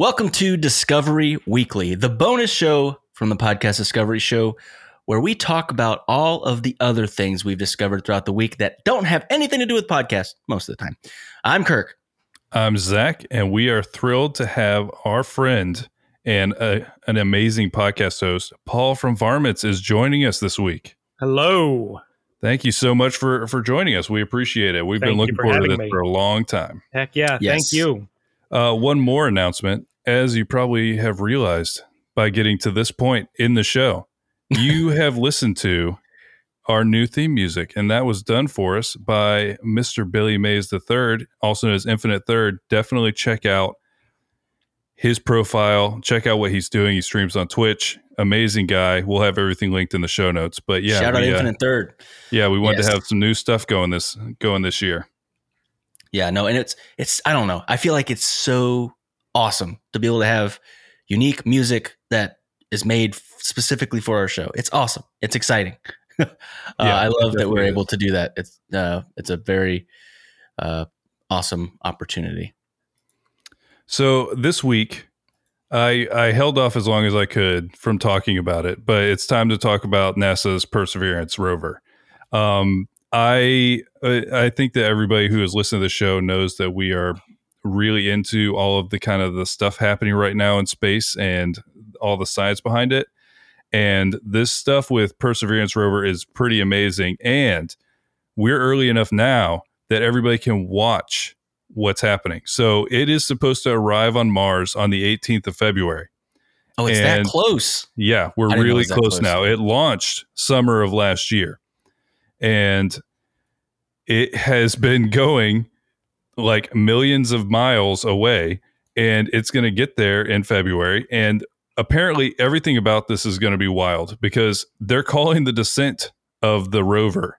Discovery Weekly. Welcome to Discovery Weekly, the bonus show from the podcast Discovery Show, where we talk about all of the other things we've discovered throughout the week that don't have anything to do with podcasts most of the time. I'm Kirk. I'm Zach, and we are thrilled to have our friend and a, an amazing podcast host, Paul from Varmints, is joining us this week. Hello. Thank you so much for for joining us. We appreciate it. We've Thank been looking for forward to this me. for a long time. Heck yeah. Yes. Thank you. Uh, one more announcement, as you probably have realized by getting to this point in the show, you have listened to our new theme music, and that was done for us by Mr. Billy Mays III, also known as Infinite Third. Definitely check out his profile. Check out what he's doing. He streams on Twitch. Amazing guy. We'll have everything linked in the show notes. But yeah, Shout out we, uh, Infinite Third. yeah, we wanted Yes. to have some new stuff going this going this year. Yeah, no, and it's it's I don't know. I feel like it's so awesome to be able to have unique music that is made specifically for our show. It's awesome. It's exciting. uh, Yeah, I love that we're definitely able to do that. It's uh, it's a very uh, awesome opportunity. So this week, I I held off as long as I could from talking about it, but it's time to talk about NASA's Perseverance rover. Um, I I I think that everybody who has listened to the show knows that we are really into all of the kind of the stuff happening right now in space and all the science behind it. And this stuff with Perseverance rover is pretty amazing. And we're early enough now that everybody can watch what's happening. So it is supposed to arrive on Mars on the 18th of February. Oh, it's that close. Yeah, we're I didn't know it really close, close. now. It launched summer of last year. And it has been going like millions of miles away and it's going to get there in February and apparently everything about this is going to be wild because they're calling the descent of the rover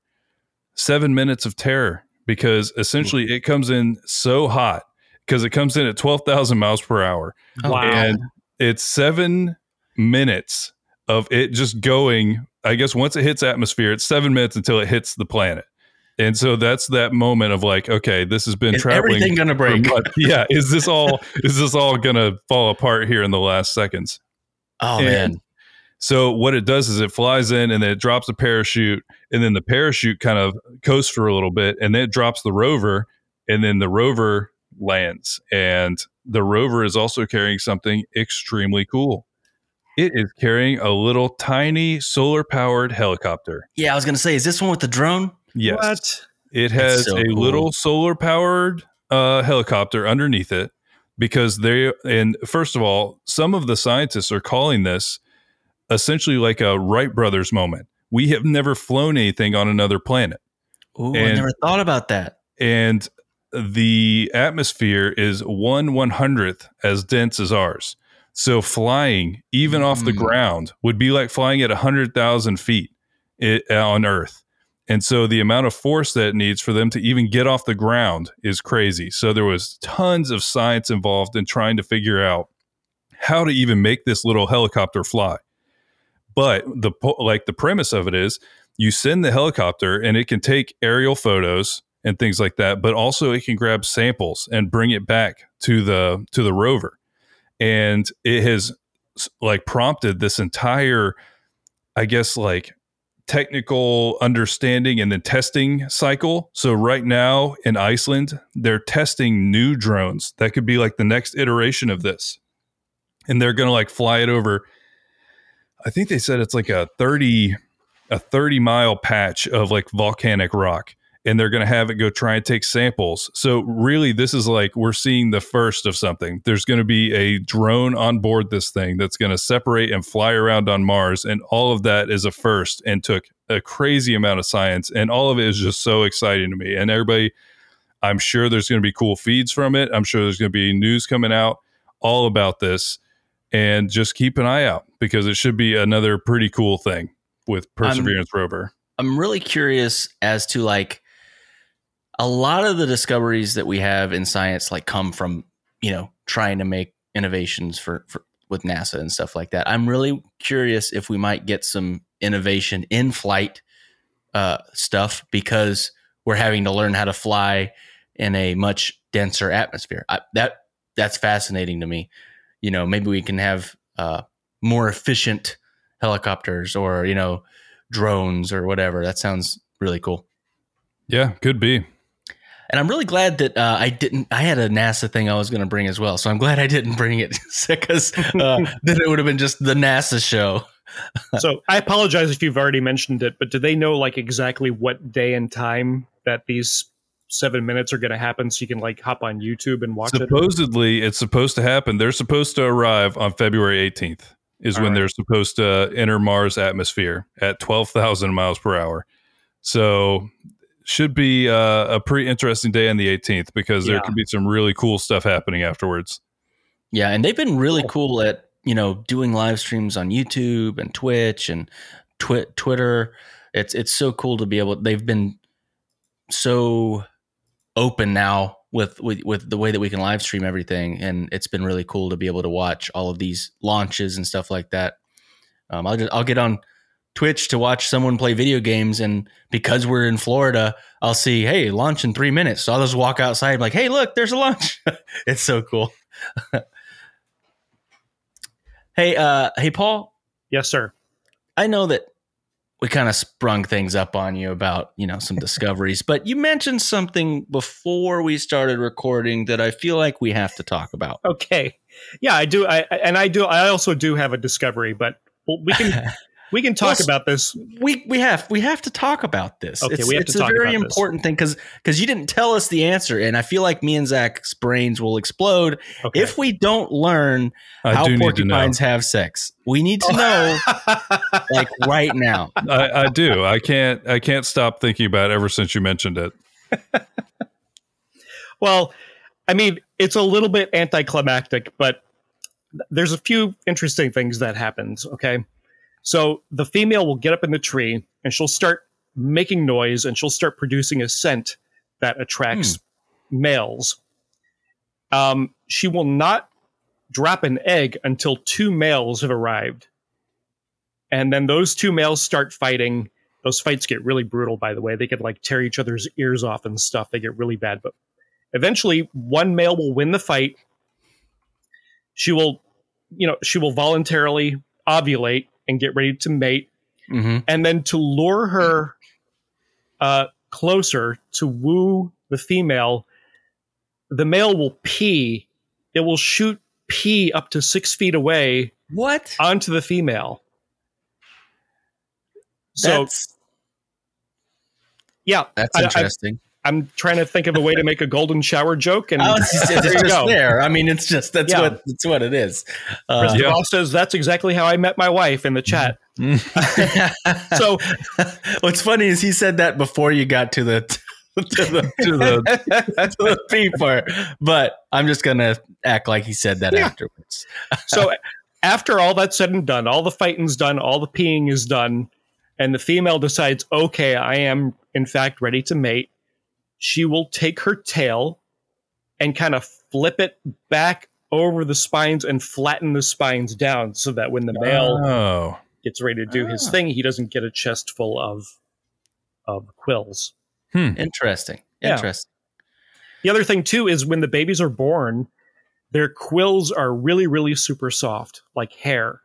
7 minutes of terror because essentially it comes in so hot because it comes in at 12,000 miles per hour Oh, Wow. and it's seven minutes of it just going. I guess once it hits atmosphere, it's seven minutes until it hits the planet. And so that's that moment of like, okay, this has been Is traveling. everything gonna break? Yeah, is this all? is this all gonna fall apart here in the last seconds? Oh And- man. So what it does is it flies in and then it drops a parachute, and then the parachute kind of coasts for a little bit, and then it drops the rover, and then the rover lands. And the rover is also carrying something extremely cool. It is carrying a little tiny solar powered helicopter. Yeah, I was gonna say, is this one with the drone? Yes. What? It has so a cool. little solar powered uh, helicopter underneath it because they, and first of all, some of the scientists are calling this essentially like a Wright brothers moment. We have never flown anything on another planet. Ooh, I never thought about that. And the atmosphere is one one hundredth as dense as ours. So flying even off the Mm. ground would be like flying at hundred thousand feet i- on Earth. And so the amount of force that it needs for them to even get off the ground is crazy. So there was tons of science involved in trying to figure out how to even make this little helicopter fly. But the like the premise of it is you send the helicopter and it can take aerial photos and things like that, but also it can grab samples and bring it back to the to the rover. And it has like prompted this entire I guess like technical understanding and the testing cycle. So right now in Iceland, they're testing new drones that could be like the next iteration of this. And they're going to like fly it over I think they said it's like a 30 a 30 mile patch of like volcanic rock and they're going to have it go try and take samples. So really this is like we're seeing the first of something. There's going to be a drone on board this thing that's going to separate and fly around on Mars and all of that is a first and took a crazy amount of science and all of it is just so exciting to me. And everybody I'm sure there's going to be cool feeds from it. I'm sure there's going to be news coming out all about this and just keep an eye out because it should be another pretty cool thing with Perseverance rover. I'm really curious as to like a lot of the discoveries that we have in science like come from you know trying to make innovations for, for with NASA and stuff like that. I'm really curious if we might get some innovation in flight uh, stuff because we're having to learn how to fly in a much denser atmosphere. I, that that's fascinating to me. You know, maybe we can have uh, more efficient helicopters or you know drones or whatever. That sounds really cool. Yeah, could be. And I'm really glad that uh, I didn't. I had a NASA thing I was going to bring as well, so I'm glad I didn't bring it because uh, then it would have been just the NASA show. so I apologize if you've already mentioned it, but do they know like exactly what day and time that these seven minutes are going to happen so you can like hop on YouTube and watch Supposedly, it? Supposedly, it's supposed to happen. They're supposed to arrive on February 18th, is All when right. they're supposed to enter Mars atmosphere at 12,000 miles per hour. So, should be uh, a pretty interesting day on the 18th because yeah. there could be some really cool stuff happening afterwards. Yeah, and they've been really cool at you know doing live streams on YouTube and Twitch and twi- Twitter. It's it's so cool to be able. They've been so open now with, with with the way that we can live stream everything, and it's been really cool to be able to watch all of these launches and stuff like that. Um, I'll just I'll get on Twitch to watch someone play video games, and because we're in Florida, I'll see hey launch in three minutes. So I'll just walk outside, like hey look, there's a launch. it's so cool. hey, uh, hey Paul. Yes, sir. I know that we kind of sprung things up on you about you know some discoveries but you mentioned something before we started recording that i feel like we have to talk about okay yeah i do i and i do i also do have a discovery but we can we can talk well, about this. We we have we have to talk about this. Okay, it's, we have it's to a very important this. thing because because you didn't tell us the answer, and I feel like me and Zach's brains will explode okay. if we don't learn I how porcupines have sex. We need to know, like right now. I, I do. I can't. I can't stop thinking about it ever since you mentioned it. well, I mean, it's a little bit anticlimactic, but there's a few interesting things that happens. Okay. So the female will get up in the tree and she'll start making noise and she'll start producing a scent that attracts hmm. males. Um, she will not drop an egg until two males have arrived. And then those two males start fighting. Those fights get really brutal, by the way. They could like tear each other's ears off and stuff. They get really bad. But eventually, one male will win the fight. She will, you know, she will voluntarily ovulate and get ready to mate. Mm-hmm. And then to lure her uh, closer to woo the female, the male will pee. It will shoot pee up to six feet away. What? Onto the female. So, that's, yeah, that's interesting. I, I'm trying to think of a way to make a golden shower joke, and oh, it's, it's there just go. there. I mean, it's just that's yeah. what that's what it is. Uh, yeah. Ross says that's exactly how I met my wife in the chat. so, what's funny is he said that before you got to the to the to the, to the P part, but I'm just gonna act like he said that yeah. afterwards. so, after all that's said and done, all the fighting's done, all the peeing is done, and the female decides, okay, I am in fact ready to mate she will take her tail and kind of flip it back over the spines and flatten the spines down so that when the male oh. gets ready to do his ah. thing, he doesn't get a chest full of of quills. Hmm. Interesting. Interesting. The other thing too is when the babies are born, their quills are really, really super soft, like hair.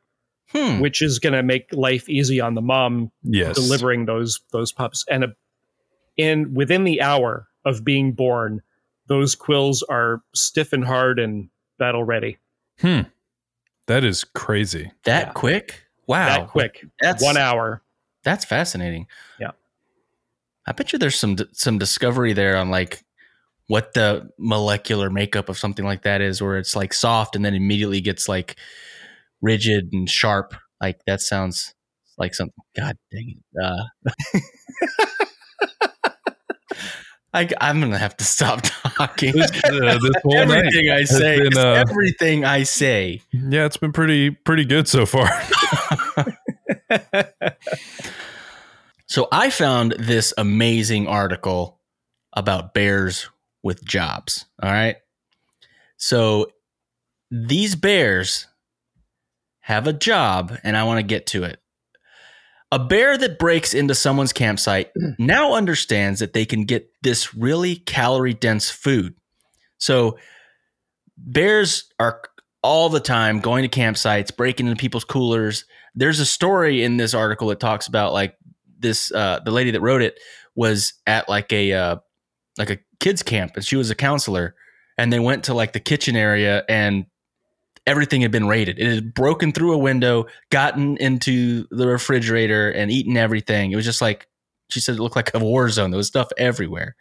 Hmm. Which is going to make life easy on the mom yes. delivering those those pups. And a in within the hour of being born, those quills are stiff and hard and battle ready. Hmm. That is crazy. That yeah. quick? Wow. That quick. That's one hour. That's fascinating. Yeah. I bet you there's some some discovery there on like what the molecular makeup of something like that is, where it's like soft and then immediately gets like rigid and sharp. Like that sounds like something. God dang it! Uh, I, am gonna have to stop talking. This, uh, this everything I say, been, uh, everything I say. Yeah, it's been pretty pretty good so far. so I found this amazing article about bears with jobs. All right, so these bears have a job, and I want to get to it. A bear that breaks into someone's campsite mm. now understands that they can get this really calorie dense food. So bears are all the time going to campsites, breaking into people's coolers. There's a story in this article that talks about like this uh, the lady that wrote it was at like a uh, like a kids camp and she was a counselor and they went to like the kitchen area and everything had been raided. It had broken through a window, gotten into the refrigerator and eaten everything. It was just like she said it looked like a war zone. There was stuff everywhere.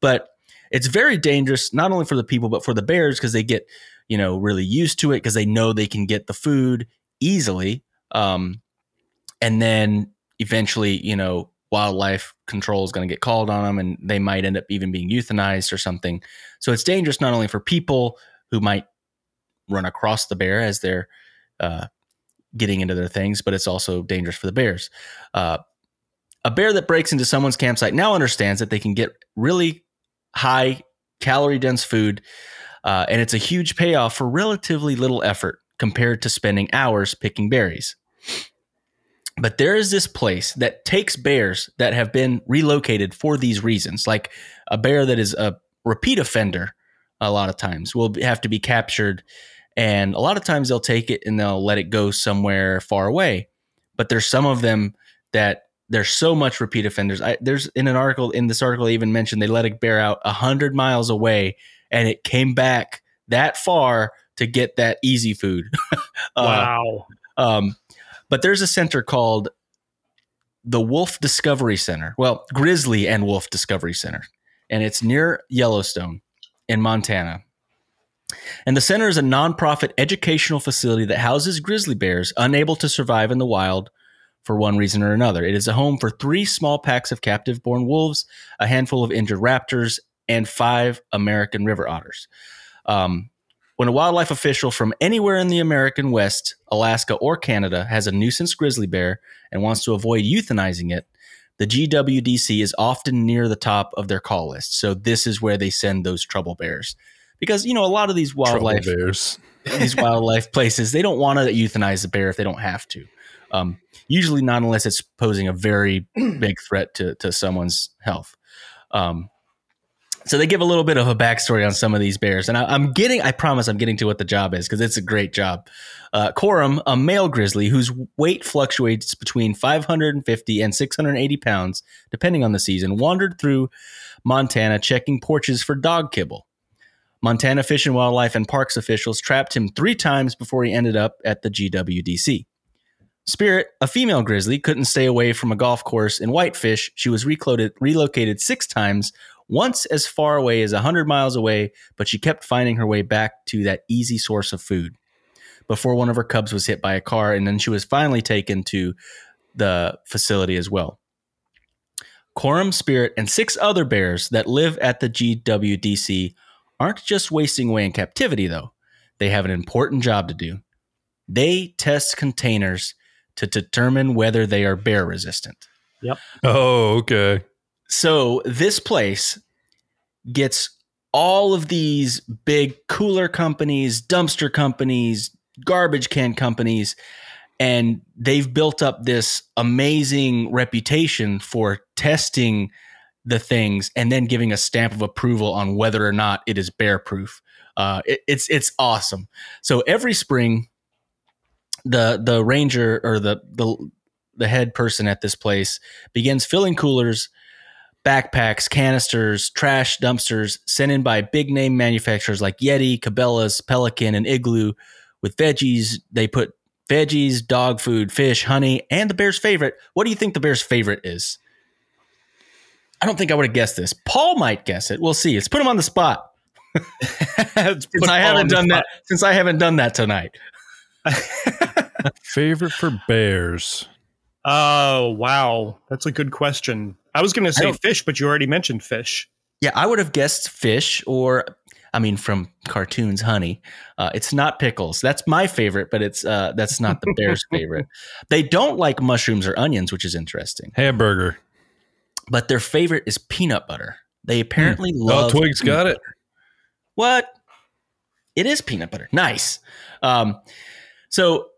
But it's very dangerous not only for the people but for the bears because they get, you know, really used to it because they know they can get the food easily. Um, and then eventually, you know, wildlife control is going to get called on them and they might end up even being euthanized or something. So it's dangerous not only for people who might run across the bear as they're uh, getting into their things, but it's also dangerous for the bears. Uh, a bear that breaks into someone's campsite now understands that they can get really high calorie dense food, uh, and it's a huge payoff for relatively little effort compared to spending hours picking berries. But there is this place that takes bears that have been relocated for these reasons, like a bear that is a repeat offender. A lot of times will have to be captured, and a lot of times they'll take it and they'll let it go somewhere far away. But there's some of them that there's so much repeat offenders. I, there's in an article in this article I even mentioned they let a bear out hundred miles away, and it came back that far to get that easy food. uh, wow. Um, but there's a center called the Wolf Discovery Center. Well, Grizzly and Wolf Discovery Center. And it's near Yellowstone in Montana. And the center is a nonprofit educational facility that houses grizzly bears unable to survive in the wild for one reason or another. It is a home for three small packs of captive born wolves, a handful of injured raptors, and five American river otters. Um, when a wildlife official from anywhere in the American West, Alaska, or Canada has a nuisance grizzly bear and wants to avoid euthanizing it, the GWDC is often near the top of their call list. So this is where they send those trouble bears. Because, you know, a lot of these wildlife bears. these wildlife places, they don't want to euthanize the bear if they don't have to. Um, usually not unless it's posing a very big threat to, to someone's health. Um, so they give a little bit of a backstory on some of these bears, and I, am getting. I promise, I'm getting to what the job is because it's a great job. Uh, Coram, a male grizzly whose weight fluctuates between 550 and 680 pounds, depending on the season, wandered through Montana checking porches for dog kibble. Montana Fish and Wildlife and Parks officials trapped him three times before he ended up at the GWDC. Spirit, a female grizzly, couldn't stay away from a golf course in Whitefish. She was relocated, relocated six times once as far away as 100 miles away, but she kept finding her way back to that easy source of food before one of her cubs was hit by a car. And then she was finally taken to the facility as well. Coram Spirit and six other bears that live at the GWDC aren't just wasting away in captivity, though. They have an important job to do. They test containers to determine whether they are bear resistant. Yep. Oh, okay. So this place gets all of these big cooler companies, dumpster companies, garbage can companies, and they've built up this amazing reputation for testing the things and then giving a stamp of approval on whether or not it is bear proof. Uh, it, it's it's awesome. So every spring, the the ranger or the the the head person at this place begins filling coolers backpacks, canisters, trash dumpsters sent in by big name manufacturers like Yeti, Cabela's, Pelican, and Igloo with veggies. They put veggies, dog food, fish, honey, and the bear's favorite. What do you think the bear's favorite is? I don't think I would have guessed this. Paul might guess it. We'll see. Let's put him on the spot. since I haven't done that since I haven't done that tonight. favorite for bears. Oh, wow. That's a good question. I was going to say fish, but you already mentioned fish. Yeah, I would have guessed fish or I mean from cartoons honey. Uh, it's not pickles. That's my favorite, but it's uh, that's not the bear's favorite. They don't like mushrooms or onions, which is interesting. Hamburger. But their favorite is peanut butter. They apparently hmm. love Oh, Twig's got butter. it. What? It is peanut butter. Nice. Um, so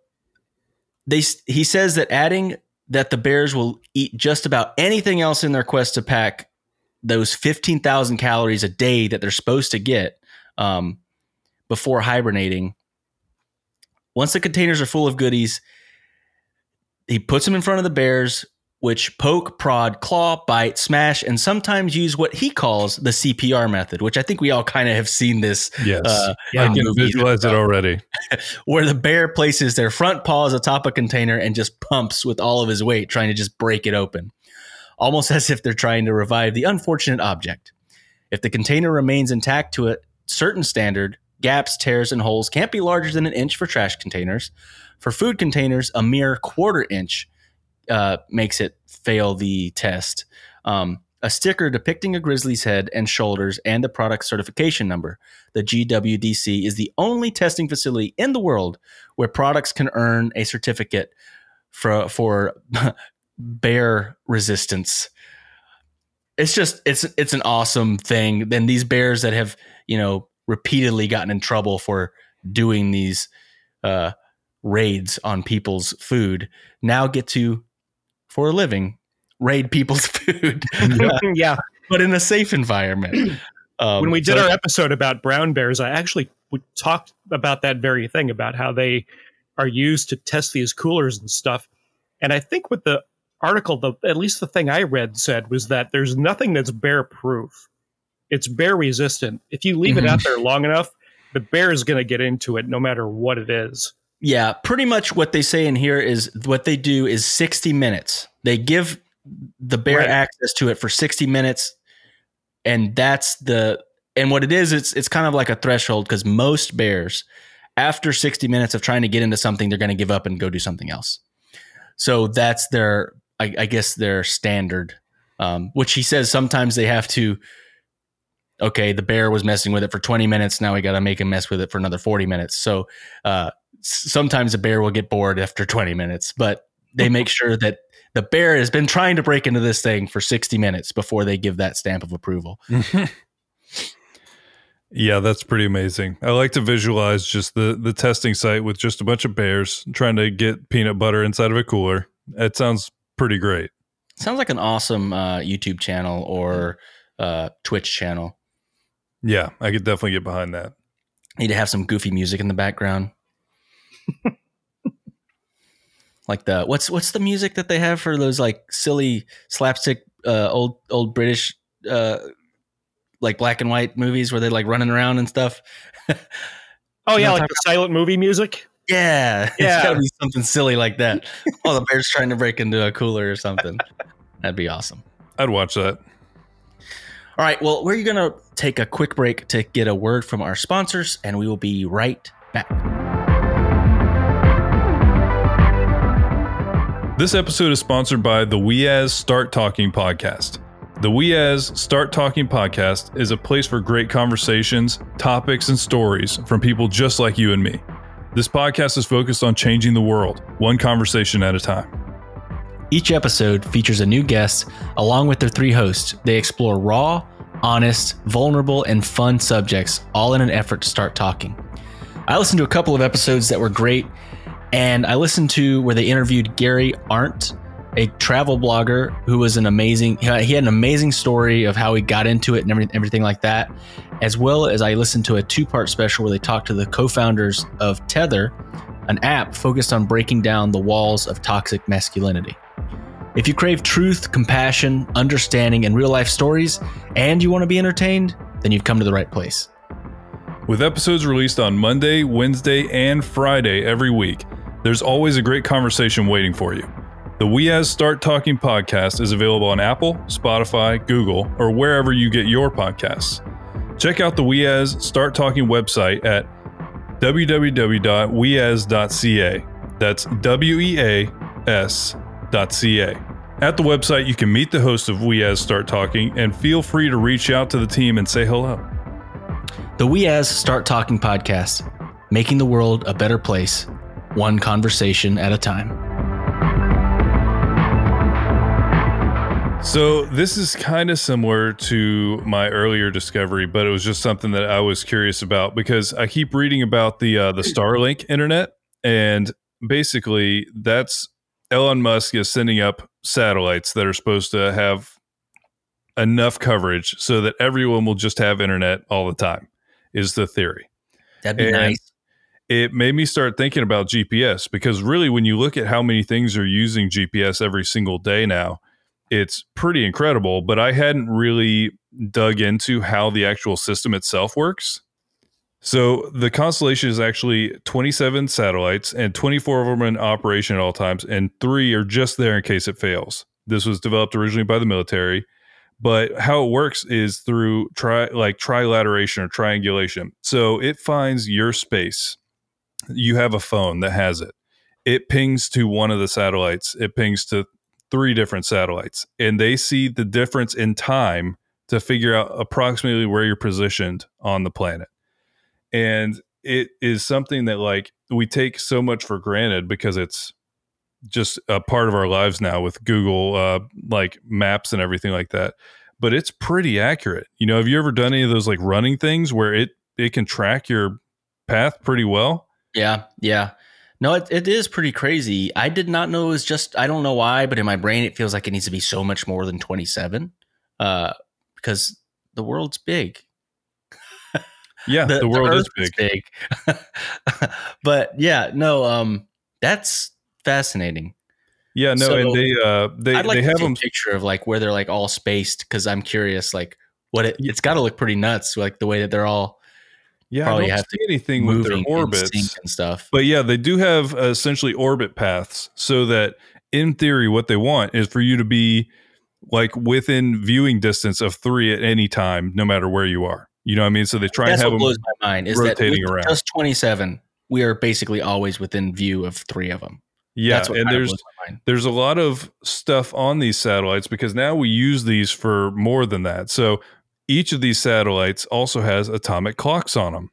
they he says that adding that the Bears will eat just about anything else in their quest to pack those 15,000 calories a day that they're supposed to get. Um, before hibernating. Once the containers are full of goodies, he puts them in front of the bears, which poke, prod, claw, bite, smash, and sometimes use what he calls the CPR method, which I think we all kind of have seen this. Yes. Uh, I can visualize it already. Where the bear places their front paws atop a container and just pumps with all of his weight, trying to just break it open, almost as if they're trying to revive the unfortunate object. If the container remains intact to a certain standard, gaps, tears, and holes can't be larger than an inch for trash containers. For food containers, a mere quarter inch uh, makes it fail the test. Um, a sticker depicting a grizzly's head and shoulders and the product certification number. The GWDC is the only testing facility in the world where products can earn a certificate for for bear resistance. It's just it's it's an awesome thing. Then these bears that have you know repeatedly gotten in trouble for doing these uh, raids on people's food now get to for a living raid people's food, yeah. but in a safe environment. Um, when we did so- our episode about brown bears, I actually we talked about that very thing about how they are used to test these coolers and stuff. And I think with the article, the at least the thing I read said was that there's nothing that's bear proof. It's bear resistant. If you leave it out there long enough, the bear is going to get into it no matter what it is. Yeah, pretty much what they say in here is what they do is 60 minutes. They give the bear Right. access to it for 60 minutes and that's the and what it is it's it's kind of like a threshold cuz most bears after 60 minutes of trying to get into something they're going to give up and go do something else. So that's their I, I guess their standard um, which he says sometimes they have to okay, the bear was messing with it for 20 minutes. Now we got to make him mess with it for another 40 minutes. So, uh, sometimes a bear will get bored after 20 minutes, but they make sure that the bear has been trying to break into this thing for 60 minutes before they give that stamp of approval. yeah, that's pretty amazing. I like to visualize just the the testing site with just a bunch of bears trying to get peanut butter inside of a cooler. It sounds pretty great. Sounds like an awesome uh, YouTube channel or uh, Twitch channel. Yeah, I could definitely get behind that. Need to have some goofy music in the background. like the what's what's the music that they have for those like silly slapstick uh, old old British uh, like black and white movies where they're like running around and stuff. Oh yeah, like I'm the silent movie music. Yeah, Yeah. it's got to be something silly like that. oh, the bear's trying to break into a cooler or something. That'd be awesome. I'd watch that. All right, well, we're going to take a quick break to get a word from our sponsors, and we will be right back. This episode is sponsored by the We As Start Talking podcast. The We As Start Talking podcast is a place for great conversations, topics, and stories from people just like you and me. This podcast is focused on changing the world, one conversation at a time. Each episode features a new guest along with their three hosts. They explore raw, honest, vulnerable, and fun subjects, all in an effort to start talking. I listened to a couple of episodes that were great, and I listened to where they interviewed Gary Arndt, a travel blogger who was an amazing, he had an amazing story of how he got into it and everything like that, as well as I listened to a two part special where they talked to the co founders of Tether, an app focused on breaking down the walls of toxic masculinity. If you crave truth, compassion, understanding, and real life stories, and you want to be entertained, then you've come to the right place. With episodes released on Monday, Wednesday, and Friday every week, there's always a great conversation waiting for you. The We As Start Talking podcast is available on Apple, Spotify, Google, or wherever you get your podcasts. Check out the We As Start Talking website at www.weas.ca. That's W E A S.ca. At the website, you can meet the host of We As Start Talking and feel free to reach out to the team and say hello. The We As Start Talking podcast, making the world a better place, one conversation at a time. So this is kind of similar to my earlier discovery, but it was just something that I was curious about because I keep reading about the uh, the Starlink internet, and basically that's Elon Musk is sending up satellites that are supposed to have enough coverage so that everyone will just have internet all the time. Is the theory. That'd be And- nice. It made me start thinking about GPS because really, when you look at how many things are using GPS every single day now, it's pretty incredible. But I hadn't really dug into how the actual system itself works. So the constellation is actually 27 satellites, and 24 of them are in operation at all times, and three are just there in case it fails. This was developed originally by the military, but how it works is through tri like trilateration or triangulation. So it finds your space you have a phone that has it. It pings to one of the satellites. It pings to three different satellites, and they see the difference in time to figure out approximately where you're positioned on the planet. And it is something that like we take so much for granted because it's just a part of our lives now with Google uh like maps and everything like that. But it's pretty accurate. You know, have you ever done any of those like running things where it it can track your path pretty well? Yeah, yeah. No, it, it is pretty crazy. I did not know it was just, I don't know why, but in my brain, it feels like it needs to be so much more than 27 uh, because the world's big. Yeah, the, world is Earth big. big. but yeah, no, um, that's fascinating. Yeah, no, So, and they uh they I'd like they to have them a picture of like where they're like all spaced because I'm curious, like what it, it's got to look pretty nuts, like the way that they're all yeah, I probably don't have see anything with their orbits. sync and stuff. But yeah, they do have uh, essentially orbit paths so that in theory what they want is for you to be like within viewing distance of 3 at any time no matter where you are. You know what I mean? So they try That's and have what them blows my mind is that rotating with around. just 27, we are basically always within view of three of them. Yeah, and there's blows my mind. there's a lot of stuff on these satellites because now we use these for more than that. So each of these satellites also has atomic clocks on them.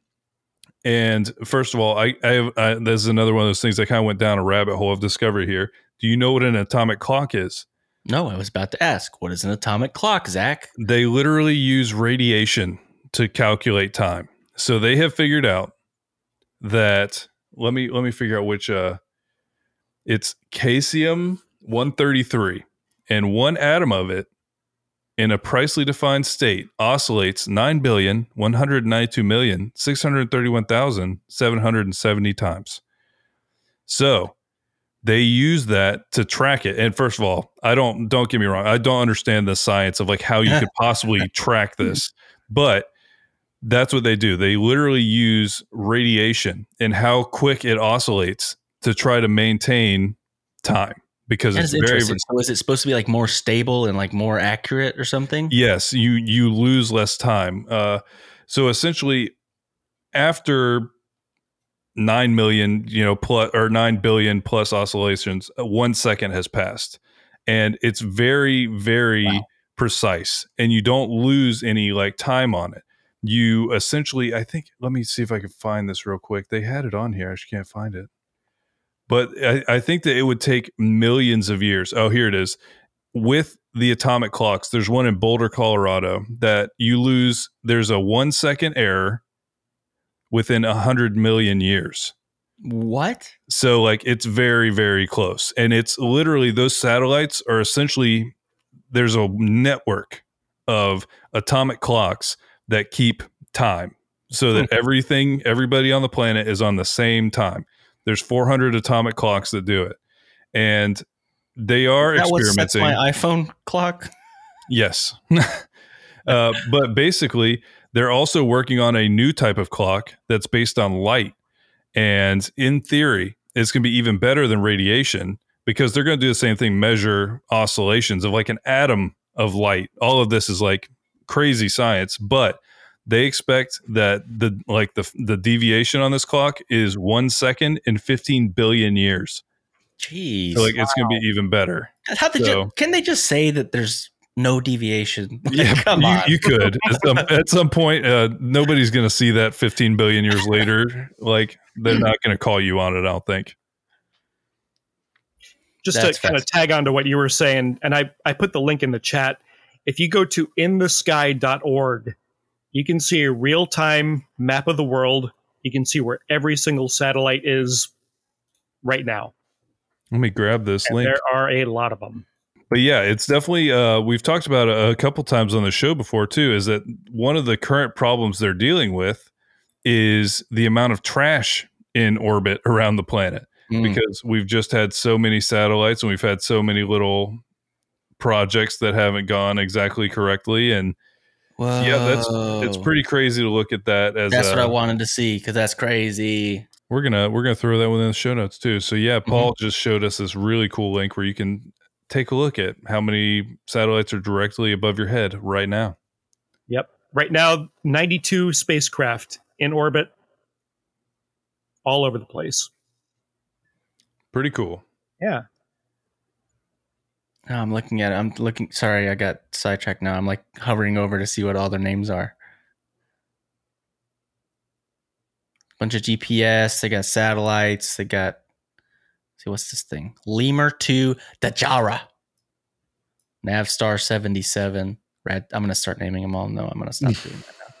And first of all, I, I, have, I this is another one of those things I kind of went down a rabbit hole of discovery here. Do you know what an atomic clock is? No, I was about to ask, what is an atomic clock, Zach? They literally use radiation to calculate time. So they have figured out that let me let me figure out which uh it's caesium 133 and one atom of it in a precisely defined state oscillates 9 billion 192 million 631,770 times. So they use that to track it. And first of all, I don't don't get me wrong, I don't understand the science of like how you could possibly track hmm. this, but that's what they do. They literally use radiation and how quick it oscillates to try to maintain time because That it's very. So is it supposed to be like more stable and like more accurate or something? Yes, you you lose less time. Uh, so essentially, after nine million, you know, plus or nine billion plus oscillations, uh, one second has passed, and it's very very Wow. precise, and you don't lose any like time on it. You essentially, I think. Let me see if I can find this real quick. They had it on here. I just can't find it. But I, I think that it would take millions of years. Oh, here it is with the atomic clocks, there's one in Boulder, Colorado, that you lose. There's a one second error within a hundred million years. What? So, like, it's very, very close. And it's literally those satellites are essentially there's a network of atomic clocks that keep time so that hmm. everything, everybody on the planet is on the same time. There's 400 atomic clocks that do it. And they are That experimenting. my iPhone clock? Yes. uh, but basically, they're also working on a new type of clock that's based on light. And in theory, it's going to be even better than radiation because they're going to do the same thing measure oscillations of like an atom of light. All of this is like crazy science, but they expect that the like the the deviation on this clock is 1 second in 15 billion years. Jeez. So like it's going to be even better. How did so- you, can they just say that there's no deviation? Like, Yeah, come you, on. you could at some, at some point. Uh, nobody's going to see that 15 billion years later. Like they're not going to call you on it. I don't think. just That's to kind of tag on to what you were saying, and I, I put the link in the chat. If you go to inthesky.org, you can see a real time map of the world. You can see where every single satellite is right now. Let me grab this And link. there are a lot of them. But yeah, it's definitely. Uh, we've talked about it a couple times on the show before too. Is that one of the current problems they're dealing with is the amount of trash in orbit around the planet Mm. because we've just had so many satellites and we've had so many little projects that haven't gone exactly correctly and yeah that's it's pretty crazy to look at that as That's a, what I wanted to see because that's crazy. we're gonna we're gonna throw that within the show notes too so yeah Mm-hmm. paul just showed us this really cool link where you can take a look at how many satellites are directly above your head right now Yep. Right now, 92 spacecraft in orbit all over the place. pretty cool Yeah. No, I'm looking at it. I'm looking. Sorry, I got sidetracked now. I'm like hovering over to see what all their names are. Bunch of GPS. They got satellites. They got. See what's this thing? Lemur two Dajara. Navstar seventy seven. Rad. I'm gonna start naming them all. No, I'm gonna stop doing that now.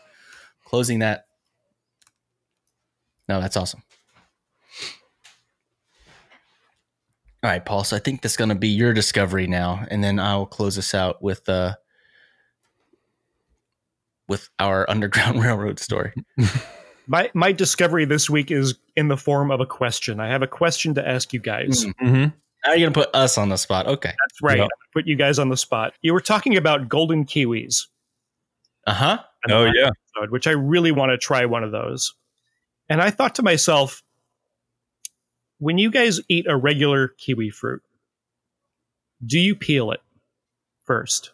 Closing that. No, that's awesome. All right, Paul. So I think that's going to be your discovery now, and then I'll close this out with uh with our Underground Railroad story. My my discovery this week is in the form of a question. I have a question to ask you guys. Mm. mm-hmm. Now you're going to put us on the spot. Okay. That's right. Yeah. Put you guys on the spot. You were talking about golden kiwis. Uh huh. oh yeah episode, which I really want to try one of those. And I thought to myself, when you guys eat a regular kiwi fruit, do you peel it first?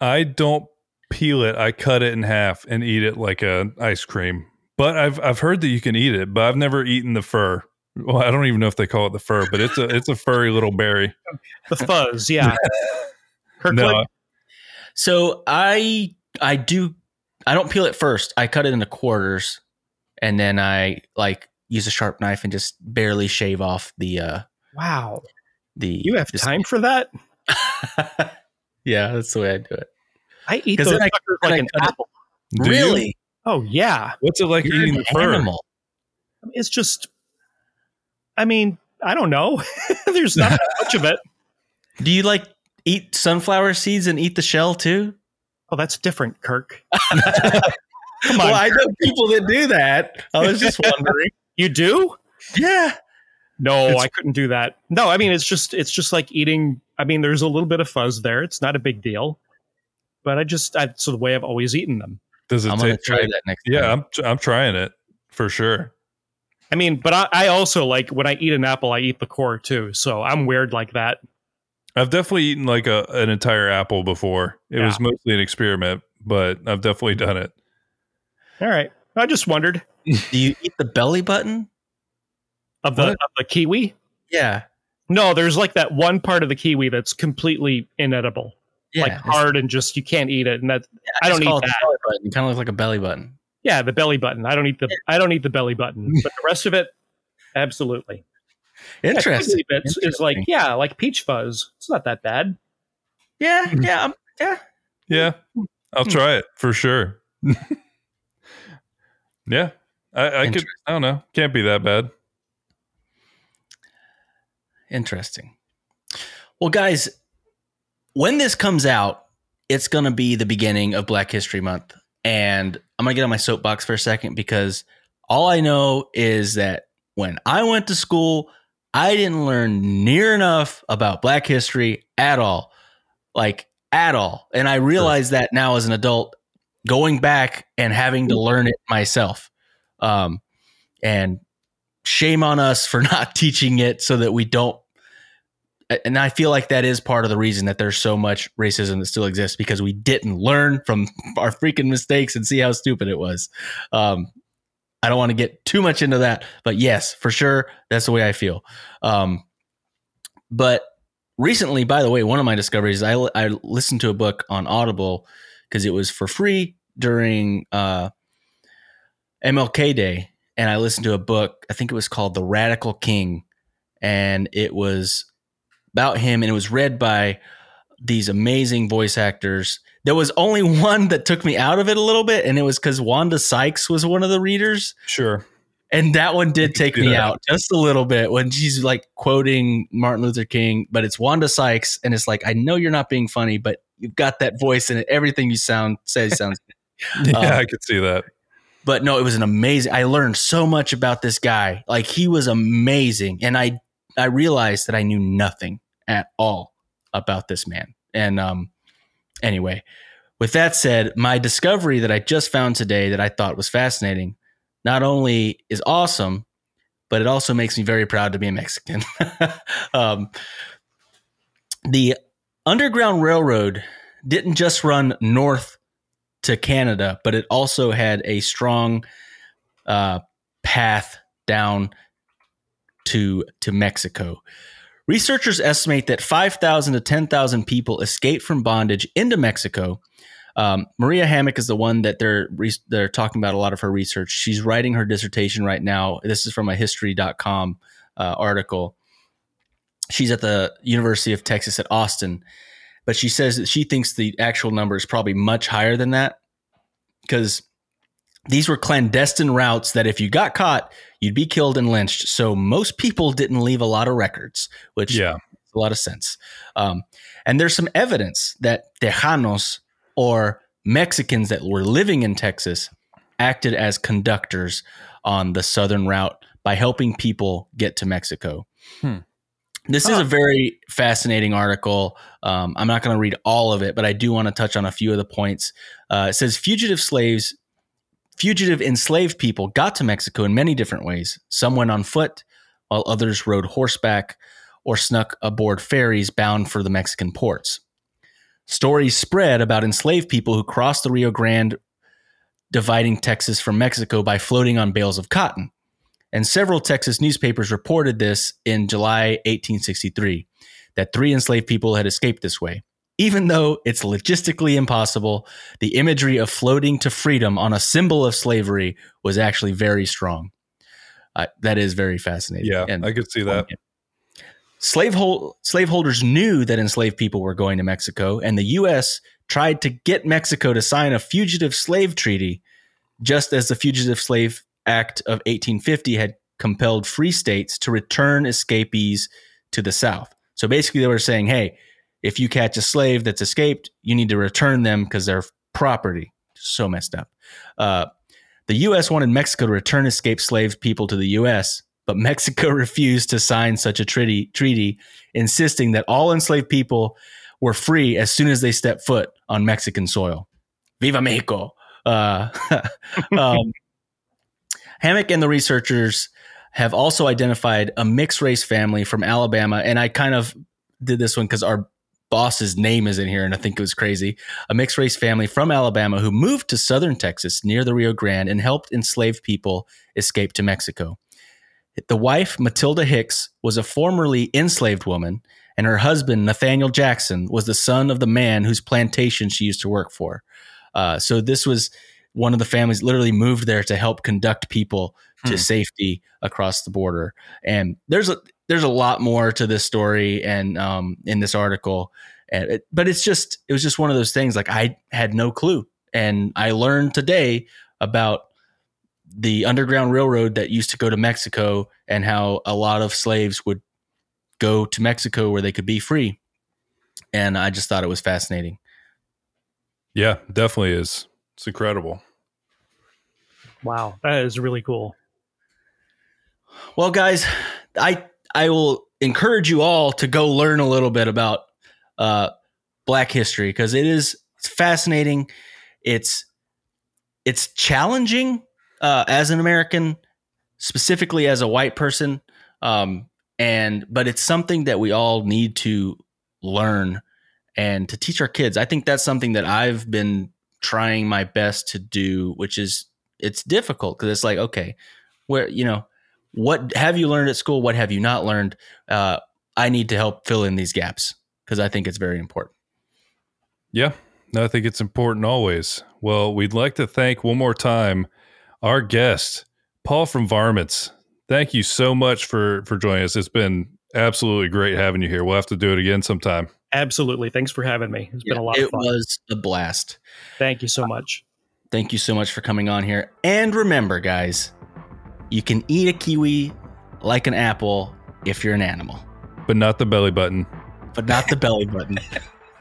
I don't peel it. I cut it in half and eat it like a ice cream. But I've I've heard that you can eat it, but I've never eaten the fur. Well, I don't even know if they call it the fur, but it's a it's a furry little berry. The fuzz, yeah. No, So I I do I don't peel it first. I cut it into quarters, and then I like use a sharp knife and just barely shave off the uh wow. the. You have just- time for that? yeah, that's the way I do it. I eat those I- like I an cut it- apple. Do you? really? Oh yeah. What's it like You're eating an the fur? animal. It's just I mean, I don't know. There's not much of it. Do you like eat sunflower seeds and eat the shell too? Oh, that's different, Kirk. Come on. Well, I know people that do that. I was just wondering. you do? yeah. No, It's- I couldn't do that. No, I mean it's just it's just like eating. I mean, there's a little bit of fuzz there. It's not a big deal, but I just that's the way I've always eaten them. Does it I'm gonna try that next Yeah, time. I'm I'm trying it for sure. I mean, but I, I also like when I eat an apple, I eat the core too. So I'm weird like that. I've definitely eaten like a an entire apple before. It Yeah. was mostly an experiment, but I've definitely done it. All right, I just wondered Do you eat the belly button? of the of the kiwi. Yeah. No, there's like that one part of the kiwi that's completely inedible, Yeah. like hard and just you can't eat it. And that I don't eat it the that. belly button. It kind of looks like a belly button. yeah, the belly button. I don't eat the I don't eat the belly button, but the rest of it, absolutely. Interesting. kiwi bits is like yeah, like peach fuzz. It's not that bad. Yeah, yeah, um, yeah. Yeah, I'll Hmm. try it for sure. yeah, I, I could. I don't know. Can't be that bad. Interesting. Well, guys, when this comes out, it's going to be the beginning of Black History Month. And I'm going to get on my soapbox for a second because all I know is that when I went to school, I didn't learn near enough about Black history at all. Like, at all. And I realize that now as an adult, going back and having to learn it myself. Um, and shame on us for not teaching it so that we don't and I feel like that is part of the reason that there's so much racism that still exists because we didn't learn from our freaking mistakes and see how stupid it was. Um, I don't want to get too much into that, but yes, for sure, that's the way I feel. Um, but recently, by the way, one of my discoveries, I, I listened to a book on Audible because it was for free during uh, MLK Day, and I listened to a book. I think it was called The Radical King, and it was about him, and it was read by these amazing voice actors. There was only one that took me out of it a little bit, and it was because Wanda Sykes was one of the readers. Sure. And that one did take me out just a little bit when she's like quoting Martin Luther King, but it's Wanda Sykes, and it's like I know you're not being funny, but you've got that voice and everything you sound say sounds Yeah, Um, I could see that. but no, it was an amazing. I learned so much about this guy. Like he was amazing, and I I realized that I knew nothing at all about this man. And um, anyway, with that said, my discovery that I just found today that I thought was fascinating, not only is awesome, but it also makes me very proud to be a Mexican. um, the Underground Railroad didn't just run north to Canada, but it also had a strong uh, path down to to Mexico. Researchers estimate that 5,000 to 10,000 people escaped from bondage into Mexico. Um, Maria Hammack is the one that they're re- they're talking about a lot of her research. She's writing her dissertation right now. This is from a History.com uh, article. She's at the University of Texas at Austin, but she says that she thinks the actual number is probably much higher than that because these were clandestine routes that if you got caught, you'd be killed and lynched. So most people didn't leave a lot of records, which Yeah. makes a lot of sense. Um, and there's some evidence that Tejanos or Mexicans that were living in Texas acted as conductors on the southern route by helping people get to Mexico. Hmm. This is a very fascinating article. Um, I'm not going to read all of it, but I do want to touch on a few of the points. Uh, it says fugitive slaves, fugitive enslaved people got to Mexico in many different ways. Some went on foot, while others rode horseback or snuck aboard ferries bound for the Mexican ports. Stories spread about enslaved people who crossed the Rio Grande, dividing Texas from Mexico by floating on bales of cotton. And several Texas newspapers reported this in July 1863 that three enslaved people had escaped this way. Even though it's logistically impossible, the imagery of floating to freedom on a symbol of slavery was actually very strong. Uh, that is very fascinating. Yeah, And- I could see that. Slave slaveholders knew that enslaved people were going to Mexico, and the U.S. tried to get Mexico to sign a fugitive slave treaty, just as the Fugitive Slave Act of 1850 had compelled free states to return escapees to the South. So basically, they were saying, hey, if you catch a slave that's escaped, you need to return them because they're property. So messed up. Uh, the U.S. wanted Mexico to return escaped slave people to the U.S., but Mexico refused to sign such a treaty, treaty, insisting that all enslaved people were free as soon as they stepped foot on Mexican soil. Viva Mexico! Uh, um, Hammack and the researchers have also identified a mixed race family from Alabama, and I kind of did this one because our boss's name is in here, and I think it was crazy. A mixed race family from Alabama who moved to southern Texas near the Rio Grande and helped enslaved people escape to Mexico. The wife, Matilda Hicks, was a formerly enslaved woman, and her husband, Nathaniel Jackson, was the son of the man whose plantation she used to work for. Uh, so this was one of the families literally moved there to help conduct people to Hmm. safety across the border. And there's a there's a lot more to this story and um, in this article, and it, but it's just it was just one of those things. Like I had no clue, and I learned today about the Underground Railroad that used to go to Mexico and how a lot of slaves would go to Mexico where they could be free. And I just thought it was fascinating. Yeah, definitely is. It's incredible. Wow, that is really cool. Well, guys, I I will encourage you all to go learn a little bit about uh, Black history because it is it's fascinating. It's it's challenging uh, as an American, specifically as a white person, um, and but it's something that we all need to learn and to teach our kids. I think that's something that I've been trying my best to do, which is it's difficult because it's like okay, where you know what have you learned at school? What have you not learned? Uh, I need to help fill in these gaps because I think it's very important. Yeah, no, I think it's important always. Well, we'd like to thank one more time our guest, Paul from Varmints. Thank you so much for for joining us. It's been absolutely great having you here. We'll have to do it again sometime. Absolutely. Thanks for having me. It's been a lot it of fun. was a blast. Thank you so much. Thank you so much for coming on here. And remember, guys, you can eat a kiwi like an apple if you're an animal, but not the belly button. But not the belly button.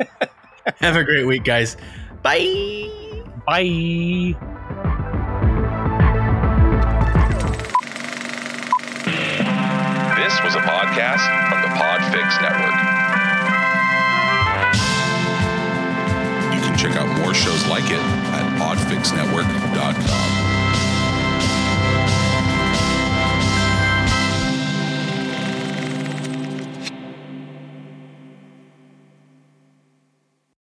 Have a great week, guys. Bye. Bye. This was a podcast from the Podfix Network. You can check out more shows like it oddfixnetwork.com.